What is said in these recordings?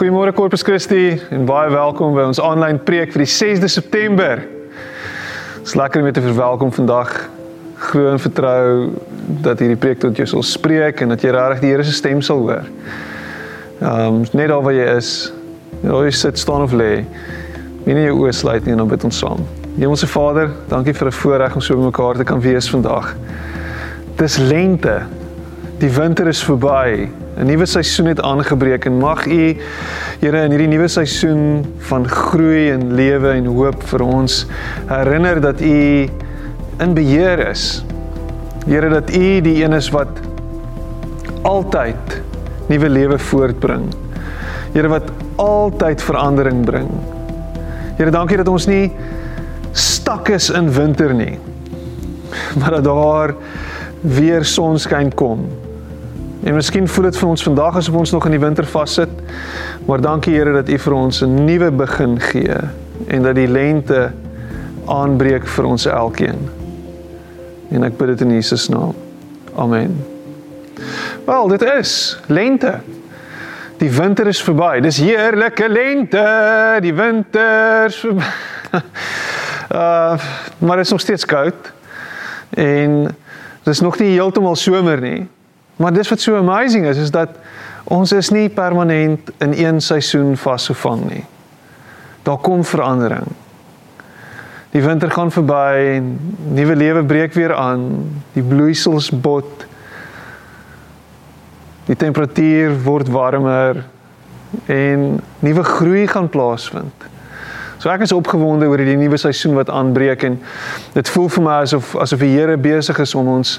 Goeiemôre Corpus Christi en baie welkom by ons aanlyn preek vir die 6de September. Dit is lekker om jou te verwelkom vandag. Glo en vertrou dat hierdie preek tot jou sal spreek en dat jy regtig die Here se stem sal hoor. Ehm um, net daar waar jy is, waar jy sit, staan of lê, moenie jou oë sluit nie en dan bid ons saam. Hemelse Vader, dankie vir 'n voorreg om so by mekaar te kan wees vandag. Dis lente. Die winter is verby. 'n Nuwe seisoen het aangebreek en mag U Here in hierdie nuwe seisoen van groei en lewe en hoop vir ons herinner dat U in beheer is. Here dat U die een is wat altyd nuwe lewe voortbring. Here wat altyd verandering bring. Here dankie dat ons nie stak is in winter nie. Maar dat daar weer sonskyn kom. En miskien voel dit vir ons vandag asof ons nog in die winter vassit. Maar dankie Here dat U vir ons 'n nuwe begin gee en dat die lente aanbreek vir ons elkeen. En ek bid dit in Jesus naam. Amen. Wel, dit is lente. Die winter is verby. Dis heerlike lente. Die winter is verby. uh, maar dit is nog steeds koud. En dit is nog nie heeltemal somer nie. Maar dis wat so amazing is is dat ons is nie permanent in een seisoen vasgevang nie. Daar kom verandering. Die winter gaan verby en nuwe lewe breek weer aan. Die bloeisels bot. Die temperatuur word warmer en nuwe groei gaan plaasvind. So ek is opgewonde oor die nuwe seisoen wat aanbreek en dit voel vir my asof asof die Here besig is om ons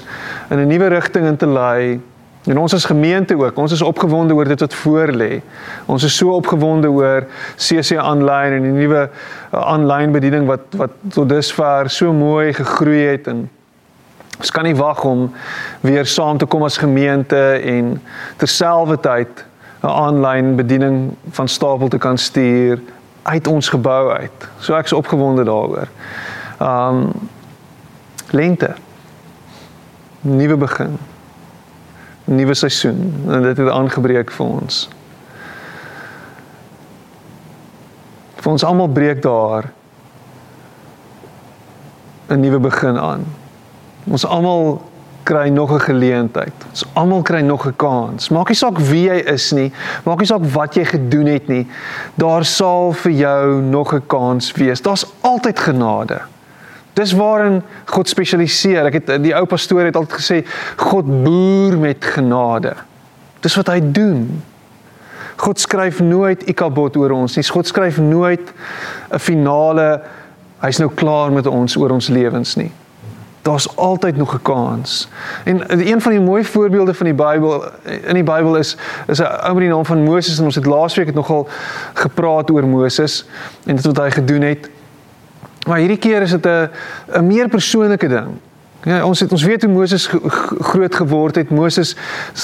in 'n nuwe rigting in te lei. En ons as gemeente ook, ons is opgewonde oor dit wat voor lê. Ons is so opgewonde oor CC aanlyn en die nuwe aanlyn uh, bediening wat wat tot dusver so mooi gegroei het en ons kan nie wag om weer saam te kom as gemeente en terselfdertyd 'n aanlyn bediening van stapel te kan stuur uit ons gebou uit. So ek's opgewonde daaroor. Um lente. Nuwe begin. Nuwe seisoen en dit het aangebreek vir ons. Vir ons almal breek daar 'n nuwe begin aan. Ons almal kry nog 'n geleentheid. Ons almal kry nog 'n kans. Maak nie saak wie jy is nie, maak nie saak wat jy gedoen het nie. Daar sal vir jou nog 'n kans wees. Daar's altyd genade. Dis waarin God spesialiseer. Ek het die ou pastoor het altyd gesê God boer met genade. Dis wat hy doen. God skryf nooit ikabot oor ons nie. God skryf nooit 'n finale hy's nou klaar met ons oor ons lewens nie daar's altyd nog 'n kans. En een van die mooi voorbeelde van die Bybel in die Bybel is is 'n ou met die naam van Moses en ons het laasweek het nogal gepraat oor Moses en dit wat hy gedoen het. Maar hierdie keer is dit 'n 'n meer persoonlike ding. Ja, ons het ons weet hoe Moses groot geword het. Moses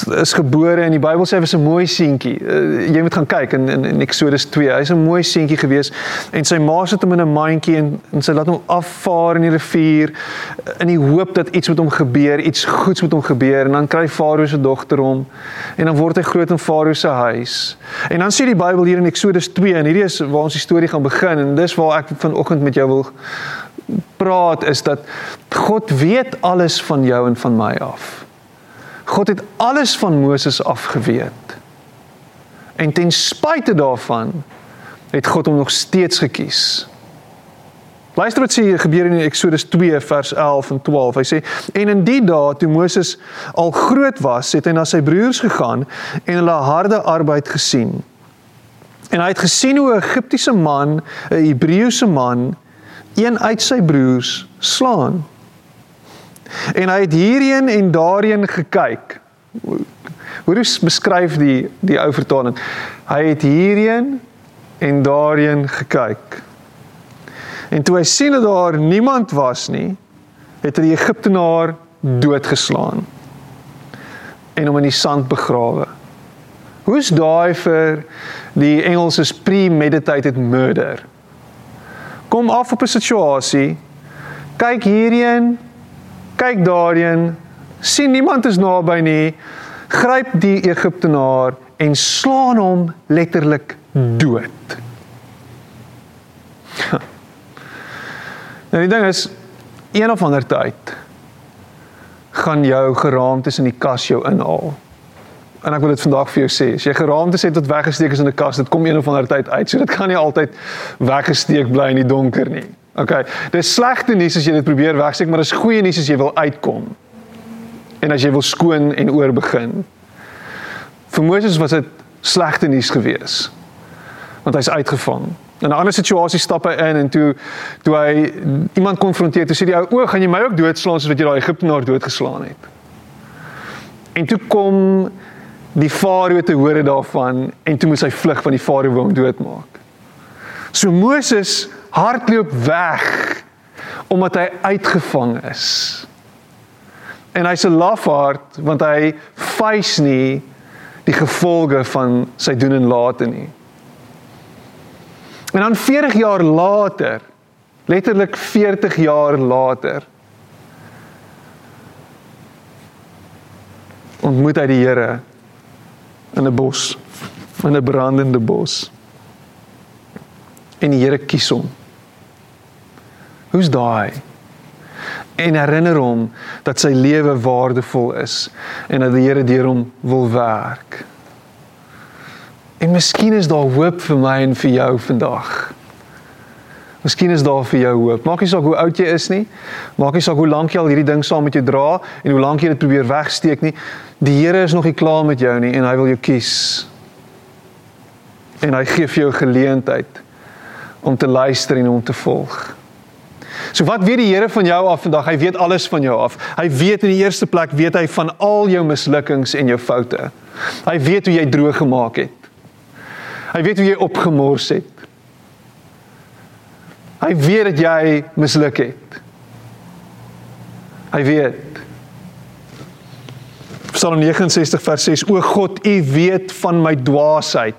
is gebore en die Bybel sê hy was 'n mooi seentjie. Uh, jy moet gaan kyk in in, in Eksodus 2. Hy's 'n mooi seentjie gewees en sy ma sit hom in 'n mandjie en en sy laat hom afvaar in die rivier in die hoop dat iets met hom gebeur, iets goeds met hom gebeur en dan kry Farao se dogter hom en dan word hy groot in Farao se huis. En dan sê die Bybel hier in Eksodus 2 en hierdie is waar ons die storie gaan begin en dis waar ek vanoggend met jou wil praat is dat God weet alles van jou en van my af. God het alles van Moses af geweet. En ten spyte daarvan het God hom nog steeds gekies. Luister wat sê hier gebeur in Eksodus 2 vers 11 en 12. Hy sê en in die dae toe Moses al groot was, het hy na sy broers gegaan en hulle harde arbeid gesien. En hy het gesien hoe 'n Egiptiese man, 'n Hebreëse man, een uit sy broers slaan. En hy het hierheen en daarheen gekyk. Hoe beskryf die die ou vertaling? Hy het hierheen en daarheen gekyk. En toe hy sien dat daar niemand was nie, het hy die Egiptenaar doodgeslaan en hom in die sand begrawe. Hoe's daai vir die Engelse premeditated murder? Kom af op 'n situasie. Kyk hierheen. Kyk daarheen. sien niemand is naby nie. Gryp die Egiptenaar en slaan hom letterlik dood. Nou die ding is een of ander tyd gaan jou geraamtes in die kas jou inhaal. En ek wil dit vandag vir jou sê, as jy geraamtes het wat weggesteek is in 'n kas, dit kom een of ander tyd uit. So dit kan nie altyd weggesteek bly in die donker nie. Okay. Dis slegte nuus as jy dit probeer wegsteek, maar dis goeie nuus as jy wil uitkom. En as jy wil skoon en oorbegin. Vir Moses was dit slegte nuus gewees. Want hy's uitgevang. In 'n ander situasie stap hy in en toe toe hy iemand konfronteer, toe sê die ou: "O, gaan jy my ook doodslaan soos wat jy daai Egiptenaar doodgeslaan het?" En toe kom die farao te hore daarvan en toe moes hy vlug van die farao wou hom doodmaak. So Moses hardloop weg omdat hy uitgevang is. En hy's 'n lafaard want hy face nie die gevolge van sy doen en late nie. En dan 40 jaar later, letterlik 40 jaar later, ontmoet hy die Here in 'n bos, in 'n brandende bos. En die Here kies hom. Hoe's daai? En herinner hom dat sy lewe waardevol is en dat die Here deur hom wil werk. En miskien is daar hoop vir my en vir jou vandag. Miskien is daar vir jou hoop. Maak nie saak hoe oud jy is nie. Maak nie saak hoe lank jy al hierdie ding saam met jou dra en hoe lank jy dit probeer wegsteek nie. Die Here is nog nie klaar met jou nie en hy wil jou kies. En hy gee vir jou geleentheid om te luister en om te volg. So wat weet die Here van jou af vandag? Hy weet alles van jou af. Hy weet in die eerste plek weet hy van al jou mislukkings en jou foute. Hy weet hoe jy droog gemaak het. Hy weet hoe jy opgemors het. Hy weet dat jy misluk het. Hy weet. Psalm 69 vers 6: O God, U weet van my dwaasheid.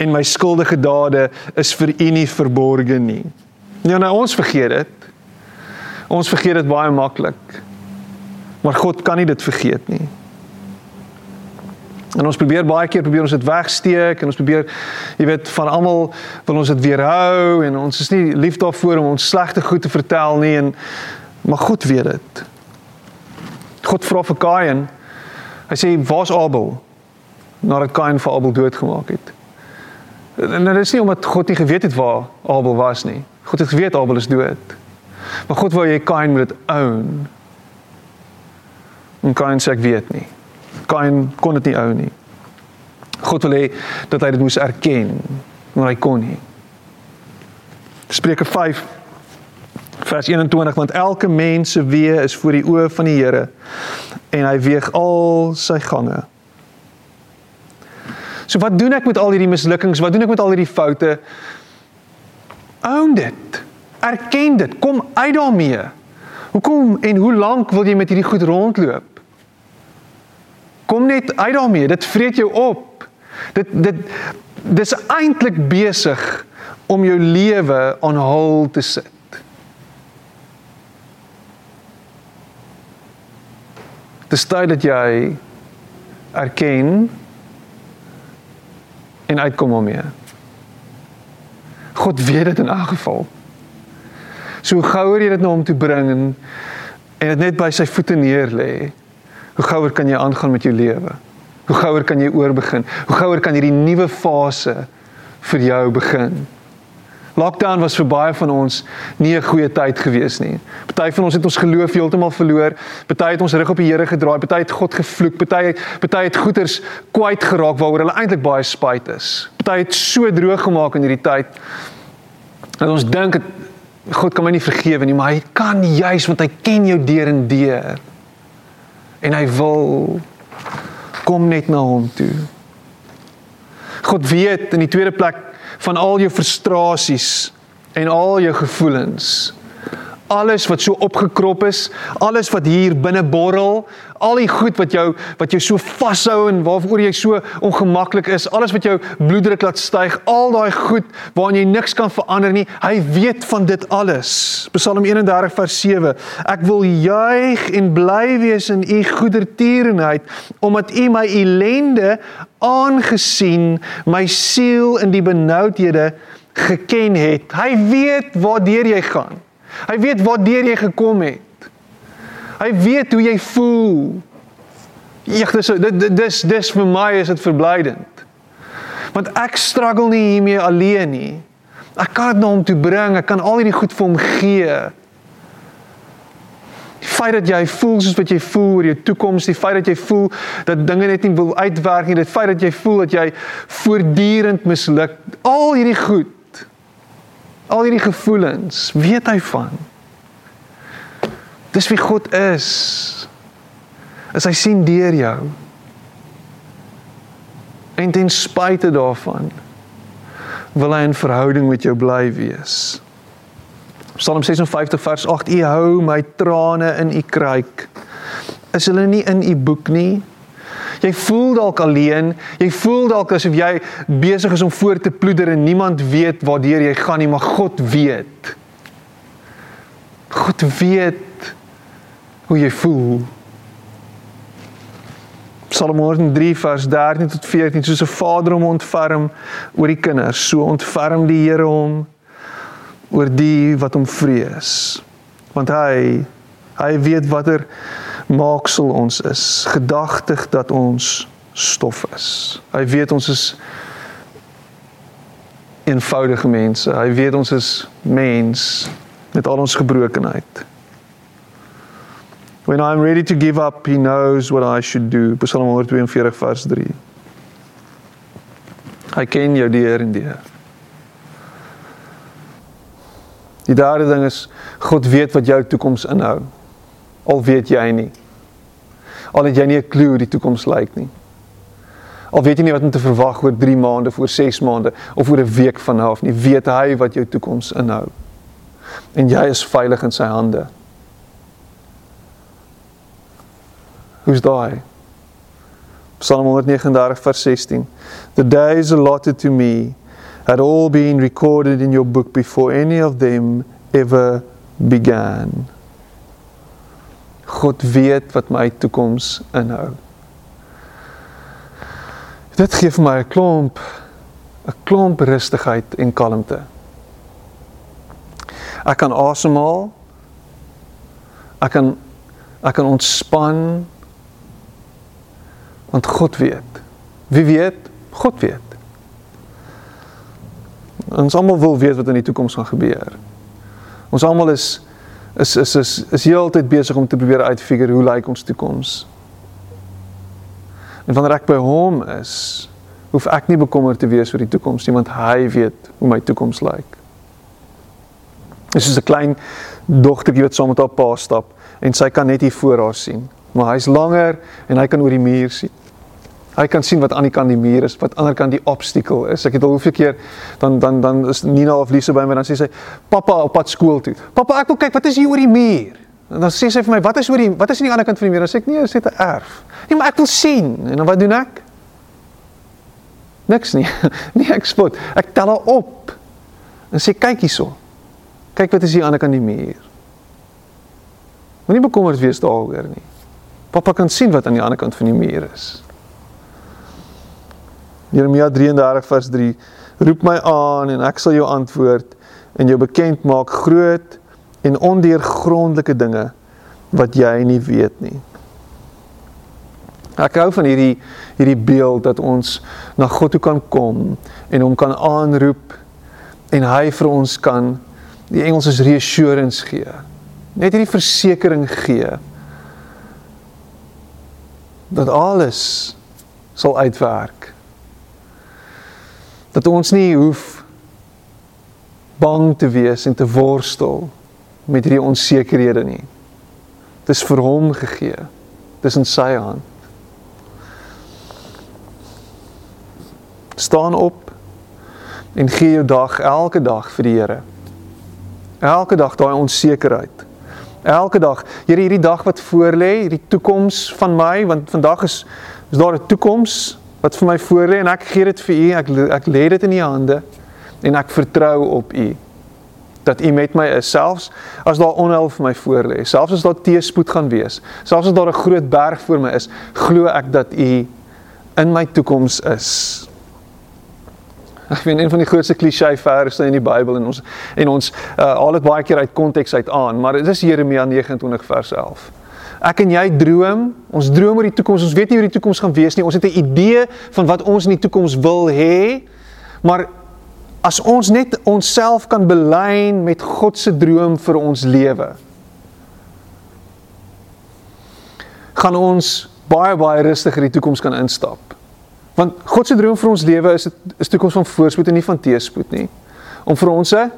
En my skuldige dade is vir U nie verborge nie. Ja, nou ons vergeet dit. Ons vergeet dit baie maklik. Maar God kan nie dit vergeet nie. En ons probeer baie keer probeer ons dit wegsteek en ons probeer jy weet van almal wil ons dit weerhou en ons is nie lief daarvoor om ons slegte goed te vertel nie en maar God weet dit. God vra vir Kain. Hy sê waar's Abel? Nadat Kain vir Abel doodgemaak het. En dit is nie omdat God nie geweet het waar Abel was nie. God het geweet Abel is dood. Maar God wou jy Kain moet dit own. En Kain sê ek weet nie. Kain kon dit nie hou nie. God wil hê dat hy dit moes erken, maar hy kon nie. Spreuke 5 vers 21 want elke mens se weë is voor die oë van die Here en hy weeg al sy gange. So wat doen ek met al hierdie mislukkings? Wat doen ek met al hierdie foute? Own dit. Erken dit. Kom uit daarmee. Hoekom en hoe lank wil jy met hierdie goed rondloop? Kom net uit daarmee. Dit vreet jou op. Dit dit dis eintlik besig om jou lewe aan hul te sit. Dis tyd dat jy erken en uitkom daarmee. God weet dit in elk geval. So gouer jy dit na hom toe bring en en dit net by sy voete neer lê hoe gouer kan jy aangaan met jou lewe? Hoe gouer kan jy oorbegin? Hoe gouer kan hierdie nuwe fase vir jou begin? Lockdown was vir baie van ons nie 'n goeie tyd gewees nie. Party van ons het ons geloof heeltemal verloor. Party het ons rug op die Here gedraai. Party het God gevloek. Party party het goeders kwyt geraak waaroor hulle eintlik baie spyt is. Party het so droog gemaak in hierdie tyd dat ons dink God kan my nie vergewe nie, maar hy kan juis want hy ken jou deur en deur en hy wil kom net na hom toe. God weet in die tweede plek van al jou frustrasies en al jou gevoelens. Alles wat so opgekrop is, alles wat hier binne borrel, al die goed wat jou wat jou so vashou en waaroor jy so ongemaklik is, alles wat jou bloeddruk laat styg, al daai goed waaraan jy niks kan verander nie, hy weet van dit alles. Psalm 31 vers 7. Ek wil juig en bly wees in u goedertierenheid omdat u my ellende aangesien, my siel in die benoudhede geken het. Hy weet waar deur jy gaan. Hy weet waar deur jy gekom het. Hy weet hoe jy voel. Eeg dis dit dis dis vir my is dit verblydend. Want ek struggle nie hiermee alleen nie. Ek kan dit na hom toe bring. Ek kan al hierdie goed vir hom gee. Die feit dat jy voel soos wat jy voel oor jou toekoms, die feit dat jy voel dat dinge net nie wil uitwerk nie, dit feit dat jy voel dat jy voortdurend misluk, al hierdie goed Al hierdie gevoelens, weet hy van. Dis wie God is. As hy sien deur jou. En ten spyte daarvan wil hy 'n verhouding met jou bly wees. Psalm 56 vers 8: U hou my trane in u kruik. Is hulle nie in u boek nie? Jy voel dalk alleen, jy voel dalk asof jy besig is om voor te ploeter en niemand weet waartoe jy gaan nie, maar God weet. God weet hoe jy voel. Psalm 103 vers 13 tot 14 soos 'n vader hom ontferm oor die kinders, so ontferm die Here hom oor die wat hom vrees. Want hy hy weet watter maaksel ons is, gedagtig dat ons stof is. Hy weet ons is eenvoudige mense. Hy weet ons is mens met al ons gebrokenheid. When I'm ready to give up, he knows what I should do. Psalm 142 vers 3. Hy ken jou deur en deur. Die derde ding is God weet wat jou toekoms inhou al weet jy nie. Al het jy nie 'n klou hoe die toekoms lyk nie. Al weet jy nie wat om te verwag oor 3 maande, voor 6 maande of oor 'n week van nou af nie, weet hy wat jou toekoms inhou. En jy is veilig in sy hande. Hoe's daai? Psalm 139 vers 16. The days allotted to me had all been recorded in your book before any of them ever began. God weet wat my toekoms inhou. Dit gee vir my 'n klomp 'n klomp rustigheid en kalmte. Ek kan asemhaal. Ek kan ek kan ontspan want God weet. Wie weet? God weet. Ons almal wil weet wat in die toekoms gaan gebeur. Ons almal is is is is is heeltyd besig om te probeer uitfigure hoe lyk ons toekoms. En wanneer ek by hom is, hoef ek nie bekommerd te wees oor die toekoms nie want hy weet hoe my toekoms lyk. Dit is 'n klein dogtertjie wat saam met haar pa stap en sy kan net hier voor haar sien, maar hy's langer en hy kan oor die muur sien. Hy kan sien wat aan die kant die muur is, wat ander kant die obstacle is. Ek het al hoeveel keer dan dan dan is Nina of Lise by my dan sê sy, "Pappa op pad skool toe." "Pappa, ek wil kyk, wat is hier oor die muur?" En dan sê sy vir my, "Wat is oor die wat is aan die ander kant van die muur?" Dan sê ek, "Nee, dit is 'n erf." "Nee, maar ek wil sien." En dan wat doen ek? Niks nie. Nee, ek spot. Ek tel haar op. En sê, "Kyk hierso. Kyk wat is hier aan die ander kant die muur." Moenie bekommerd wees daaroor nie. Pappa kan sien wat aan die ander kant van die muur is. Jeremia 33 vers 3 roep my aan en ek sal jou antwoord en jou bekend maak groot en ondeurgrondelike dinge wat jy nie weet nie. Ek hou van hierdie hierdie beeld dat ons na God toe kan kom en hom kan aanroep en hy vir ons kan die Engels is reassurance gee. Net hierdie versekering gee dat alles sal uitwerk dat ons nie hoef bang te wees en te worstel met hierdie onsekerhede nie. Dit is vir hom gegee. Dit is in sy hand. Staan op en gee jou dag elke dag vir die Here. Elke dag daai onsekerheid. Elke dag, Here, hierdie dag wat voorlê, hierdie toekoms van my, want vandag is is daar 'n toekoms wat vir my voorlê en ek gee dit vir U. Ek ek lê dit in U hande en ek vertrou op U dat U met my is selfs as daar onheil vir my voorlê, selfs as daar teëspoed gaan wees, selfs as daar 'n groot berg voor my is, glo ek dat U in my toekoms is. Ek vind een van die grootste klise verse in die Bybel en ons en ons uh, haal dit baie keer uit konteks uit aan, maar dit is Jeremia 29 vers 11. Ek en jy droom, ons droom oor die toekoms. Ons weet nie hoe die toekoms gaan wees nie. Ons het 'n idee van wat ons in die toekoms wil hê. Maar as ons net onsself kan belyn met God se droom vir ons lewe, gaan ons baie baie rustig in die toekoms kan instap. Want God se droom vir ons lewe is 'n toekoms van voorspoed en nie van teëspoed nie. Om vir ons 'n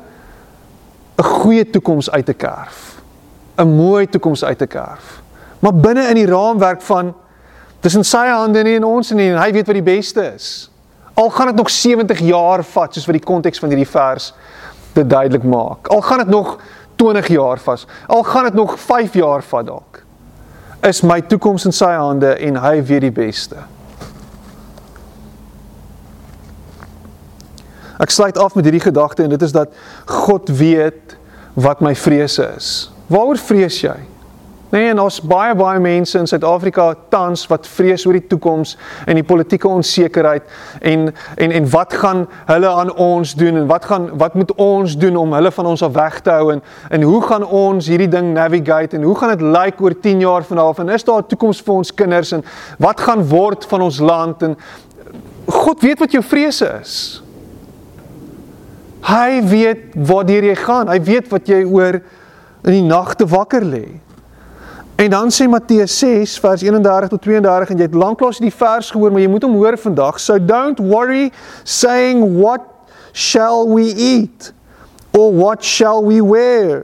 'n goeie toekoms uit te kerf. 'n Mooi toekoms uit te kerf. Maar binne in die raamwerk van tussen sy hande nie en ons nie en hy weet wat die beste is. Al gaan dit nog 70 jaar vat soos wat die konteks van hierdie vers dit duidelik maak. Al gaan dit nog 20 jaar vas. Al gaan dit nog 5 jaar vat dalk. Is my toekoms in sy hande en hy weet die beste. Ek sluit af met hierdie gedagte en dit is dat God weet wat my vrese is. Waaroor vrees jy? Nee, en ons baie baie mense in Suid-Afrika tans wat vrees oor die toekoms en die politieke onsekerheid en en en wat gaan hulle aan ons doen en wat gaan wat moet ons doen om hulle van ons af weg te hou en en hoe gaan ons hierdie ding navigate en hoe gaan dit lyk like oor 10 jaar van af en is daar 'n toekoms vir ons kinders en wat gaan word van ons land en God weet wat jou vrese is. Hy weet waartoe jy gaan. Hy weet wat jy oor in die nagte wakker lê. En dan sê Matteus 6 vers 31 tot 32 en jy het lanklaas die vers gehoor, maar jy moet hom hoor vandag. So don't worry saying what shall we eat or what shall we wear?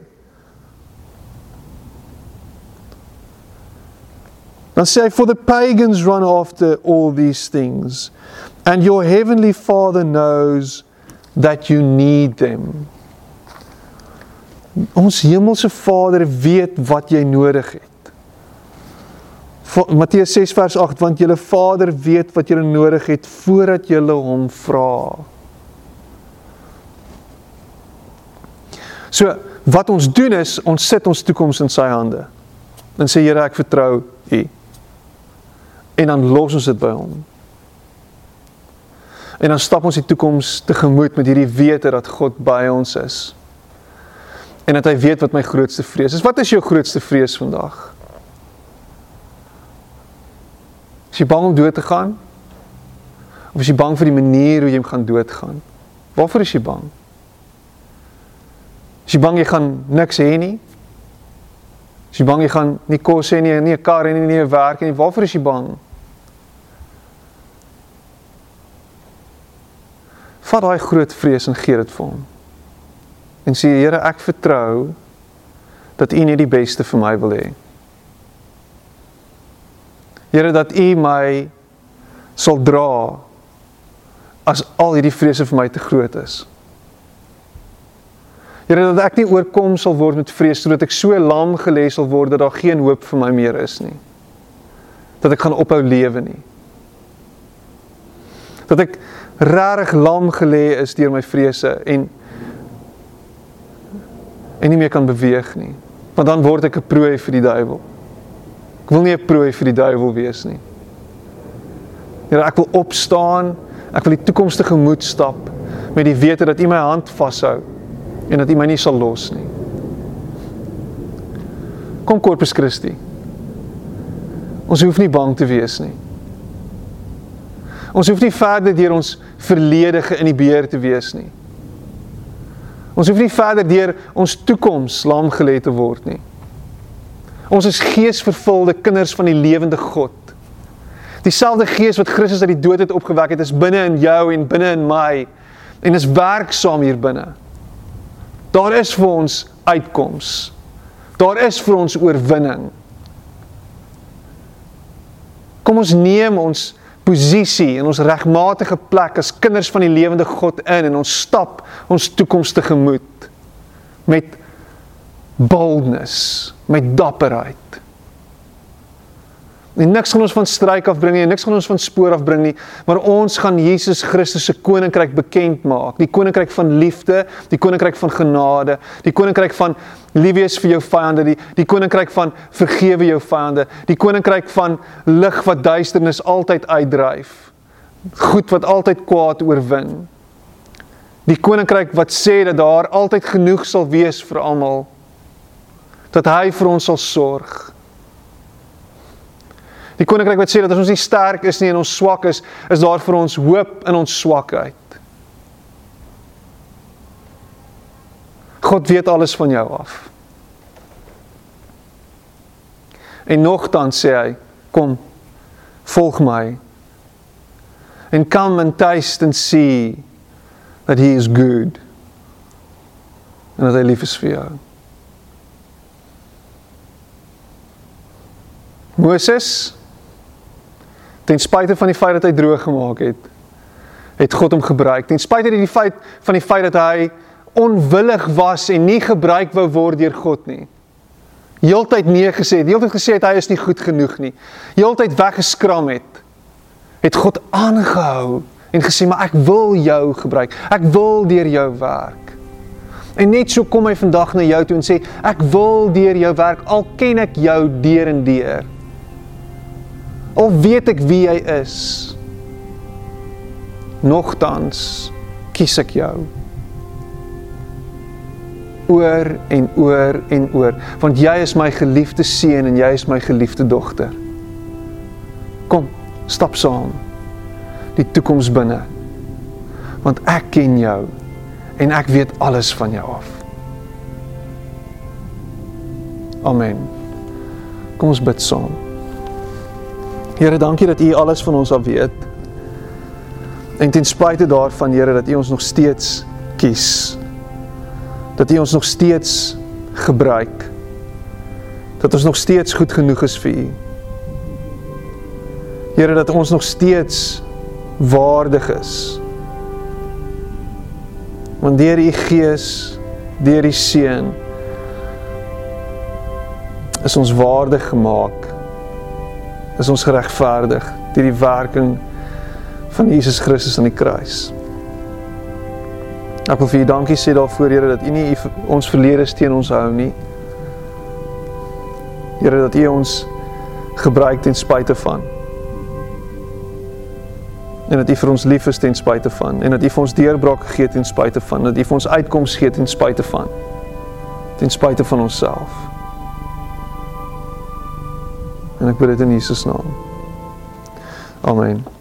Dan sê hy for the pagans run after all these things and your heavenly father knows that you need them. Ons hemelse Vader weet wat jy nodig het. Matteus 6 vers 8 want julle Vader weet wat julle nodig het voordat julle hom vra. So wat ons doen is ons sit ons toekoms in sy hande. En sê Here ek vertrou U. En dan los ons dit by hom. En dan stap ons die toekoms tegemoet met hierdie wete dat God by ons is. En dat hy weet wat my grootste vrees is. Wat is jou grootste vrees vandag? Is jy bang om dood te gaan? Of is jy bang vir die manier hoe jy gaan doodgaan? Waarvoor is jy bang? Is jy bang jy gaan niks hê nie? Is jy bang jy gaan nie kos hê nie, nie 'n kar hê nie, 'n werk nie? Waarvoor is jy bang? vat daai groot vrees en gee dit vir hom. En sê Here, ek vertrou dat U net die beste vir my wil hê. Here dat U my sal dra as al hierdie vrese vir my te groot is. Here dat ek nie oorkom sal word met vrees sodat ek so lam gelê sal word dat daar geen hoop vir my meer is nie. Dat ek gaan ophou lewe nie. Dat ek regtig lam gelê is deur my vrese en en nie meer kan beweeg nie. Want dan word ek 'n prooi vir die duiwel. Ek wil nie 'n prooi vir die duiwel wees nie. Here, ek wil opstaan. Ek wil die toekomstige moed stap met die wete dat U my hand vashou en dat U my nie sal los nie. Kom Corpus Christi. Ons hoef nie bang te wees nie. Ons hoef nie verder deur ons verlede geïnhibeer te wees nie. Ons hoef nie verder deur ons toekoms lam gelê te word nie. Ons is geesvervulde kinders van die lewende God. Dieselfde gees wat Christus uit die dood het opgewek het, is binne in jou en binne in my en is werksaam hier binne. Daar is vir ons uitkoms. Daar is vir ons oorwinning. Kom ons neem ons posisie en ons regmatige plek as kinders van die lewende God in en ons stap ons toekoms tegemoet met boldness, met dapperheid. En niks gaan ons van struik afbring nie, niks gaan ons van spoor afbring nie, maar ons gaan Jesus Christus se koninkryk bekend maak. Die koninkryk van liefde, die koninkryk van genade, die koninkryk van lief wees vir jou vyande, die die koninkryk van vergewe jou vyande, die koninkryk van lig wat duisternis altyd uitdryf. Goed wat altyd kwaad oorwin. Die koninkryk wat sê dat daar altyd genoeg sal wees vir almal. Dat hy vir ons sal sorg. Die koninkryk wat sê dat as ons nie sterk is nie en ons swak is, is daar vir ons hoop in ons swakheid. God weet alles van jou af. En nogtans sê hy, kom, volg my. And come and taste and see that he is good. En dat hy lief is vir jou. Moses ten spyte van die feit dat hy droog gemaak het, het God hom gebruik. Ten spyte dat die feit van die feit dat hy onwillig was en nie gebruik wou word deur God nie. Heeltyd nee gesê, heeltyd gesê het hy is nie goed genoeg nie. Heeltyd weggeskram het. Het God aangehou en gesê maar ek wil jou gebruik. Ek wil deur jou werk. En net so kom hy vandag na jou toe en sê ek wil deur jou werk al ken ek jou deur en deur. Al weet ek wie jy is. Nogtans kies ek jou. Oor en oor en oor, want jy is my geliefde seun en jy is my geliefde dogter. Kom, stap saam. Die toekoms binne. Want ek ken jou en ek weet alles van jou af. Amen. Kom ons bid saam. Here, dankie dat U alles van ons af weet. En ten spyte daarvan, Here, dat U ons nog steeds kies. Dat U ons nog steeds gebruik. Dat ons nog steeds goed genoeg is vir U. Here, dat ons nog steeds waardig is. Want deur U Gees, deur die Seun is ons waardig gemaak is ons geregverdig deur die werking van Jesus Christus aan die kruis. Ek wil vir U dankie sê daarvoor Here dat U nie ons verlede teen ons hou nie. Here dat U ons gebruik ten spyte van. En dat U vir ons lief is ten spyte van en dat U vir ons deurbraak gegee ten spyte van, dat U vir ons uitkoms gee ten spyte van. Ten spyte van onsself. En ek bid dit in Jesus naam. Amen.